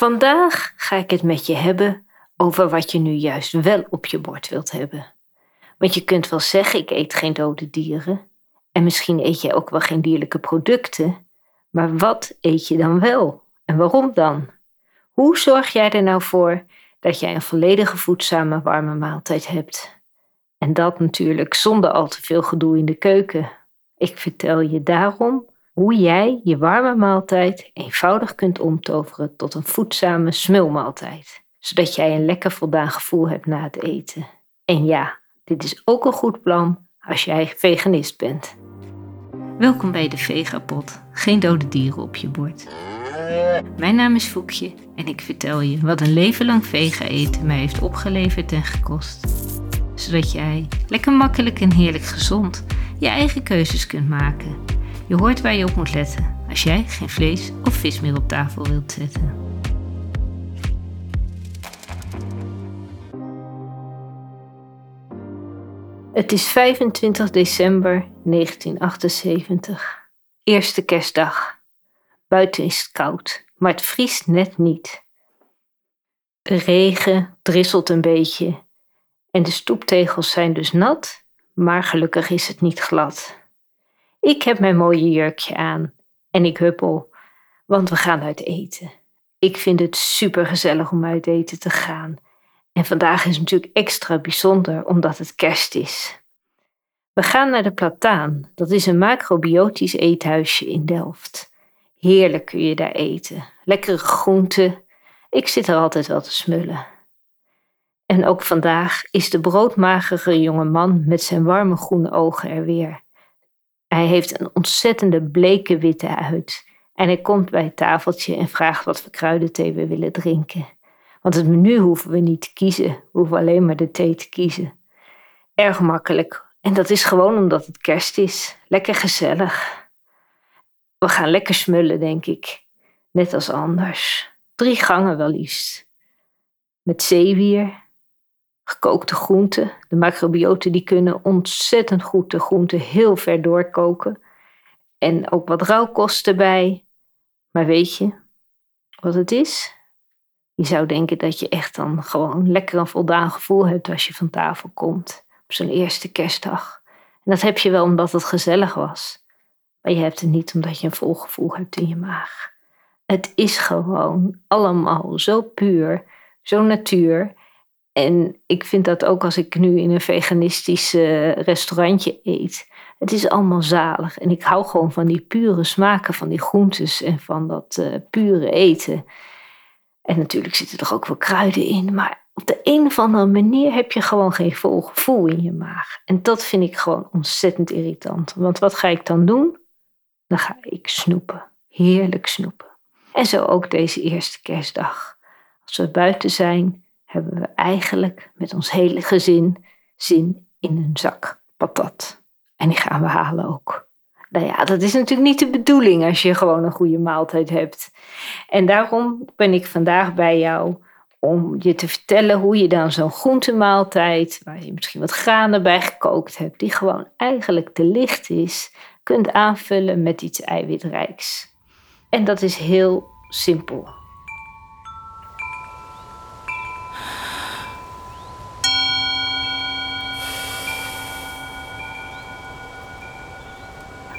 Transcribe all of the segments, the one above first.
Vandaag ga ik het met je hebben over wat je nu juist wel op je bord wilt hebben. Want je kunt wel zeggen: ik eet geen dode dieren. En misschien eet je ook wel geen dierlijke producten. Maar wat eet je dan wel? En waarom dan? Hoe zorg jij er nou voor dat jij een volledige voedzame warme maaltijd hebt? En dat natuurlijk zonder al te veel gedoe in de keuken. Ik vertel je daarom hoe jij je warme maaltijd eenvoudig kunt omtoveren tot een voedzame smulmaaltijd, zodat jij een lekker voldaan gevoel hebt na het eten. En ja, dit is ook een goed plan als jij veganist bent. Welkom bij de Vegapot. Geen dode dieren op je bord. Mijn naam is Foekje en ik vertel je wat een leven lang vega eten mij heeft opgeleverd en gekost. Zodat jij lekker makkelijk en heerlijk gezond je eigen keuzes kunt maken. Je hoort waar je op moet letten als jij geen vlees of vis meer op tafel wilt zetten. Het is 25 december 1978, eerste kerstdag. Buiten is het koud, maar het vriest net niet. De regen drisselt een beetje en de stoeptegels zijn dus nat, maar gelukkig is het niet glad. Ik heb mijn mooie jurkje aan en ik huppel, want we gaan uit eten. Ik vind het super gezellig om uit eten te gaan. En vandaag is natuurlijk extra bijzonder omdat het kerst is. We gaan naar de Plataan. Dat is een macrobiotisch eethuisje in Delft. Heerlijk kun je daar eten. Lekkere groenten. Ik zit er altijd wel te smullen. En ook vandaag is de broodmagere jonge man met zijn warme groene ogen er weer. Hij heeft een ontzettende bleke witte huid. En hij komt bij het tafeltje en vraagt wat voor kruidenthee we willen drinken. Want het menu hoeven we niet te kiezen, we hoeven alleen maar de thee te kiezen. Erg makkelijk. En dat is gewoon omdat het kerst is. Lekker gezellig. We gaan lekker smullen, denk ik. Net als anders. Drie gangen wel liefst. Met zeewier, gekookte groenten. De macrobioten die kunnen ontzettend goed de groenten heel ver doorkoken. En ook wat rauwkost erbij. Maar weet je wat het is? Je zou denken dat je echt dan gewoon lekker een voldaan gevoel hebt als je van tafel komt op zo'n eerste kerstdag. En dat heb je wel omdat het gezellig was. Maar je hebt het niet omdat je een vol gevoel hebt in je maag. Het is gewoon allemaal zo puur, zo natuur. En ik vind dat ook als ik nu in een veganistisch restaurantje eet. Het is allemaal zalig. En ik hou gewoon van die pure smaken van die groentes en van dat uh, pure eten. En natuurlijk zitten er ook wel kruiden in. Maar op de een of andere manier heb je gewoon geen vol gevoel in je maag. En dat vind ik gewoon ontzettend irritant. Want wat ga ik dan doen? Dan ga ik snoepen. Heerlijk snoepen. En zo ook deze eerste kerstdag. Als we buiten zijn, hebben we eigenlijk met ons hele gezin zin in een zak patat. En die gaan we halen ook. Nou ja, dat is natuurlijk niet de bedoeling als je gewoon een goede maaltijd hebt. En daarom ben ik vandaag bij jou om je te vertellen hoe je dan zo'n groentemaaltijd, waar je misschien wat granen bij gekookt hebt, die gewoon eigenlijk te licht is, kunt aanvullen met iets eiwitrijks. En dat is heel simpel.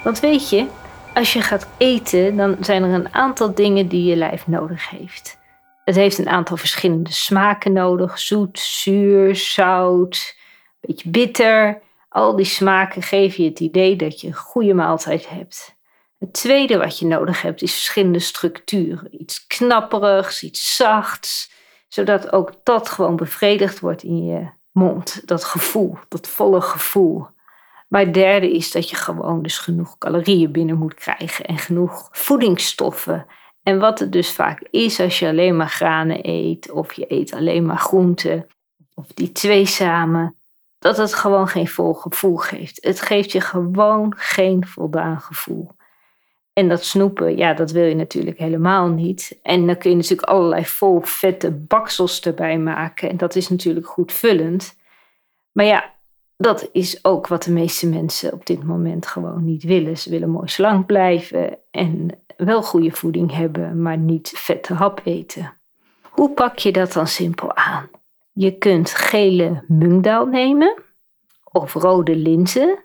Want weet je, als je gaat eten, dan zijn er een aantal dingen die je lijf nodig heeft. Het heeft een aantal verschillende smaken nodig: zoet, zuur, zout, een beetje bitter. Al die smaken geven je het idee dat je een goede maaltijd hebt. Het tweede wat je nodig hebt is verschillende structuren. Iets knapperigs, iets zachts, zodat ook dat gewoon bevredigd wordt in je mond. Dat gevoel, dat volle gevoel. Maar het derde is dat je gewoon dus genoeg calorieën binnen moet krijgen en genoeg voedingsstoffen. En wat het dus vaak is als je alleen maar granen eet of je eet alleen maar groenten of die twee samen, dat het gewoon geen vol gevoel geeft. Het geeft je gewoon geen voldaan gevoel. En dat snoepen, ja, dat wil je natuurlijk helemaal niet. En dan kun je natuurlijk allerlei vol vette baksels erbij maken. En dat is natuurlijk goed vullend. Maar ja, dat is ook wat de meeste mensen op dit moment gewoon niet willen. Ze willen mooi slank blijven en wel goede voeding hebben, maar niet vette hap eten. Hoe pak je dat dan simpel aan? Je kunt gele mungdaal nemen of rode linzen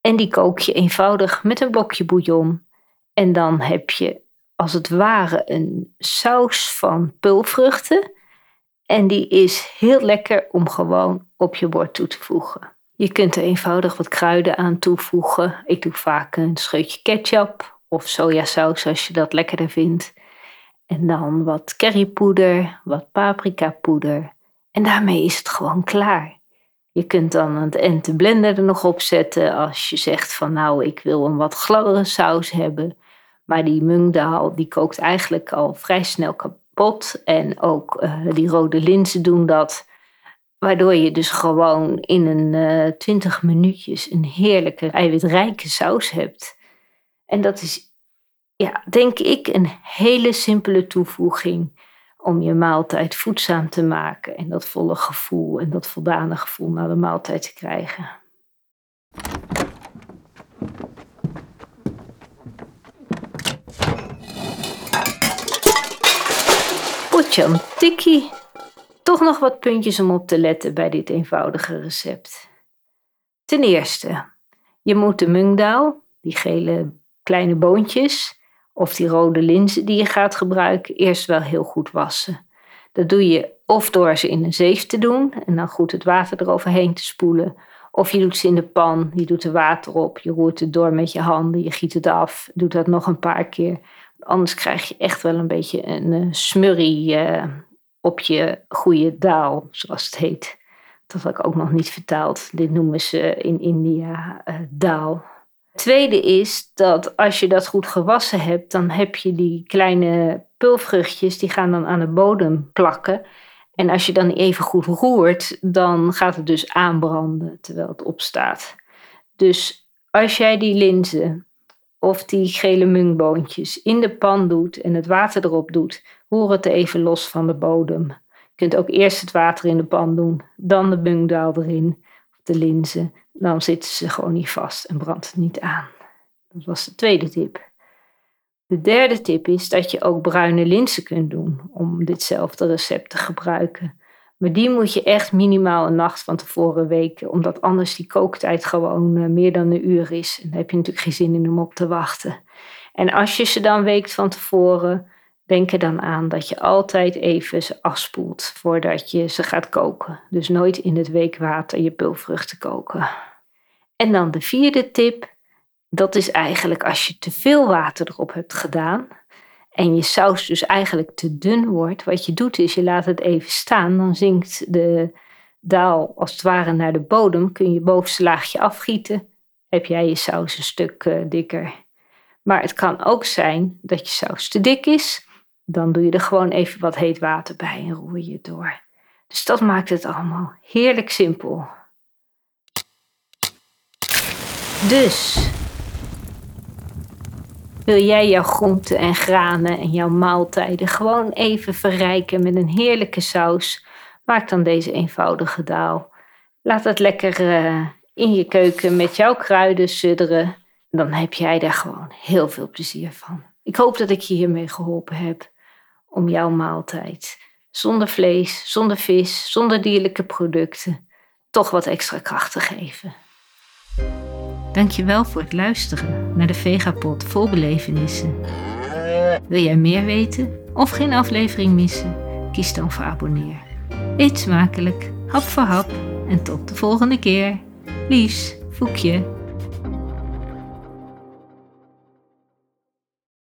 en die kook je eenvoudig met een blokje bouillon. En dan heb je als het ware een saus van pulvruchten. En die is heel lekker om gewoon op je bord toe te voegen. Je kunt er eenvoudig wat kruiden aan toevoegen. Ik doe vaak een scheutje ketchup of sojasaus als je dat lekkerder vindt. En dan wat currypoeder, wat paprikapoeder. En daarmee is het gewoon klaar. Je kunt dan het en de blender er nog op zetten als je zegt van nou ik wil een wat gladdere saus hebben. Maar die mungdaal die kookt eigenlijk al vrij snel kapot. En ook uh, die rode linzen doen dat. Waardoor je dus gewoon in een uh, 20 minuutjes een heerlijke eiwitrijke saus hebt. En dat is, ja, denk ik, een hele simpele toevoeging om je maaltijd voedzaam te maken en dat volle gevoel en dat voldane gevoel na de maaltijd te krijgen. Potjan tikkie. Toch nog wat puntjes om op te letten bij dit eenvoudige recept. Ten eerste, je moet de mungdaal, die gele kleine boontjes, of die rode linzen die je gaat gebruiken, eerst wel heel goed wassen. Dat doe je of door ze in een zeef te doen en dan goed het water eroverheen te spoelen. Of je doet ze in de pan, je doet er water op, je roert het door met je handen, je giet het af, doet dat nog een paar keer. Anders krijg je echt wel een beetje een uh, smurrie uh, op je goede daal, zoals het heet. Dat had ik ook nog niet vertaald. Dit noemen ze in India uh, daal. Tweede is dat als je dat goed gewassen hebt, dan heb je die kleine pulvruchtjes, die gaan dan aan de bodem plakken. En als je dan even goed roert, dan gaat het dus aanbranden terwijl het opstaat. Dus als jij die linzen of die gele mungboontjes in de pan doet en het water erop doet, roer het even los van de bodem. Je kunt ook eerst het water in de pan doen, dan de mungdaal erin, of de linzen dan zitten ze gewoon niet vast en brandt het niet aan. Dat was de tweede tip. De derde tip is dat je ook bruine linzen kunt doen om ditzelfde recept te gebruiken. Maar die moet je echt minimaal een nacht van tevoren weken, omdat anders die kooktijd gewoon uh, meer dan een uur is. En heb je natuurlijk geen zin in om op te wachten. En als je ze dan weekt van tevoren, denk er dan aan dat je altijd even ze afspoelt voordat je ze gaat koken. Dus nooit in het weekwater je pulvruchten koken. En dan de vierde tip, dat is eigenlijk als je te veel water erop hebt gedaan en je saus dus eigenlijk te dun wordt, wat je doet is je laat het even staan, dan zinkt de daal als het ware naar de bodem, kun je bovenste laagje afgieten, heb jij je saus een stuk uh, dikker. Maar het kan ook zijn dat je saus te dik is, dan doe je er gewoon even wat heet water bij en roer je door. Dus dat maakt het allemaal heerlijk simpel. Dus, wil jij jouw groenten en granen en jouw maaltijden gewoon even verrijken met een heerlijke saus? Maak dan deze eenvoudige daal. Laat het lekker uh, in je keuken met jouw kruiden sudderen. Dan heb jij daar gewoon heel veel plezier van. Ik hoop dat ik je hiermee geholpen heb om jouw maaltijd zonder vlees, zonder vis, zonder dierlijke producten toch wat extra kracht te geven. Dankjewel voor het luisteren naar de Vegapod vol belevenissen. Wil jij meer weten of geen aflevering missen? Kies dan voor abonneer. Eet smakelijk, hap voor hap en tot de volgende keer. Liefs, Voekje.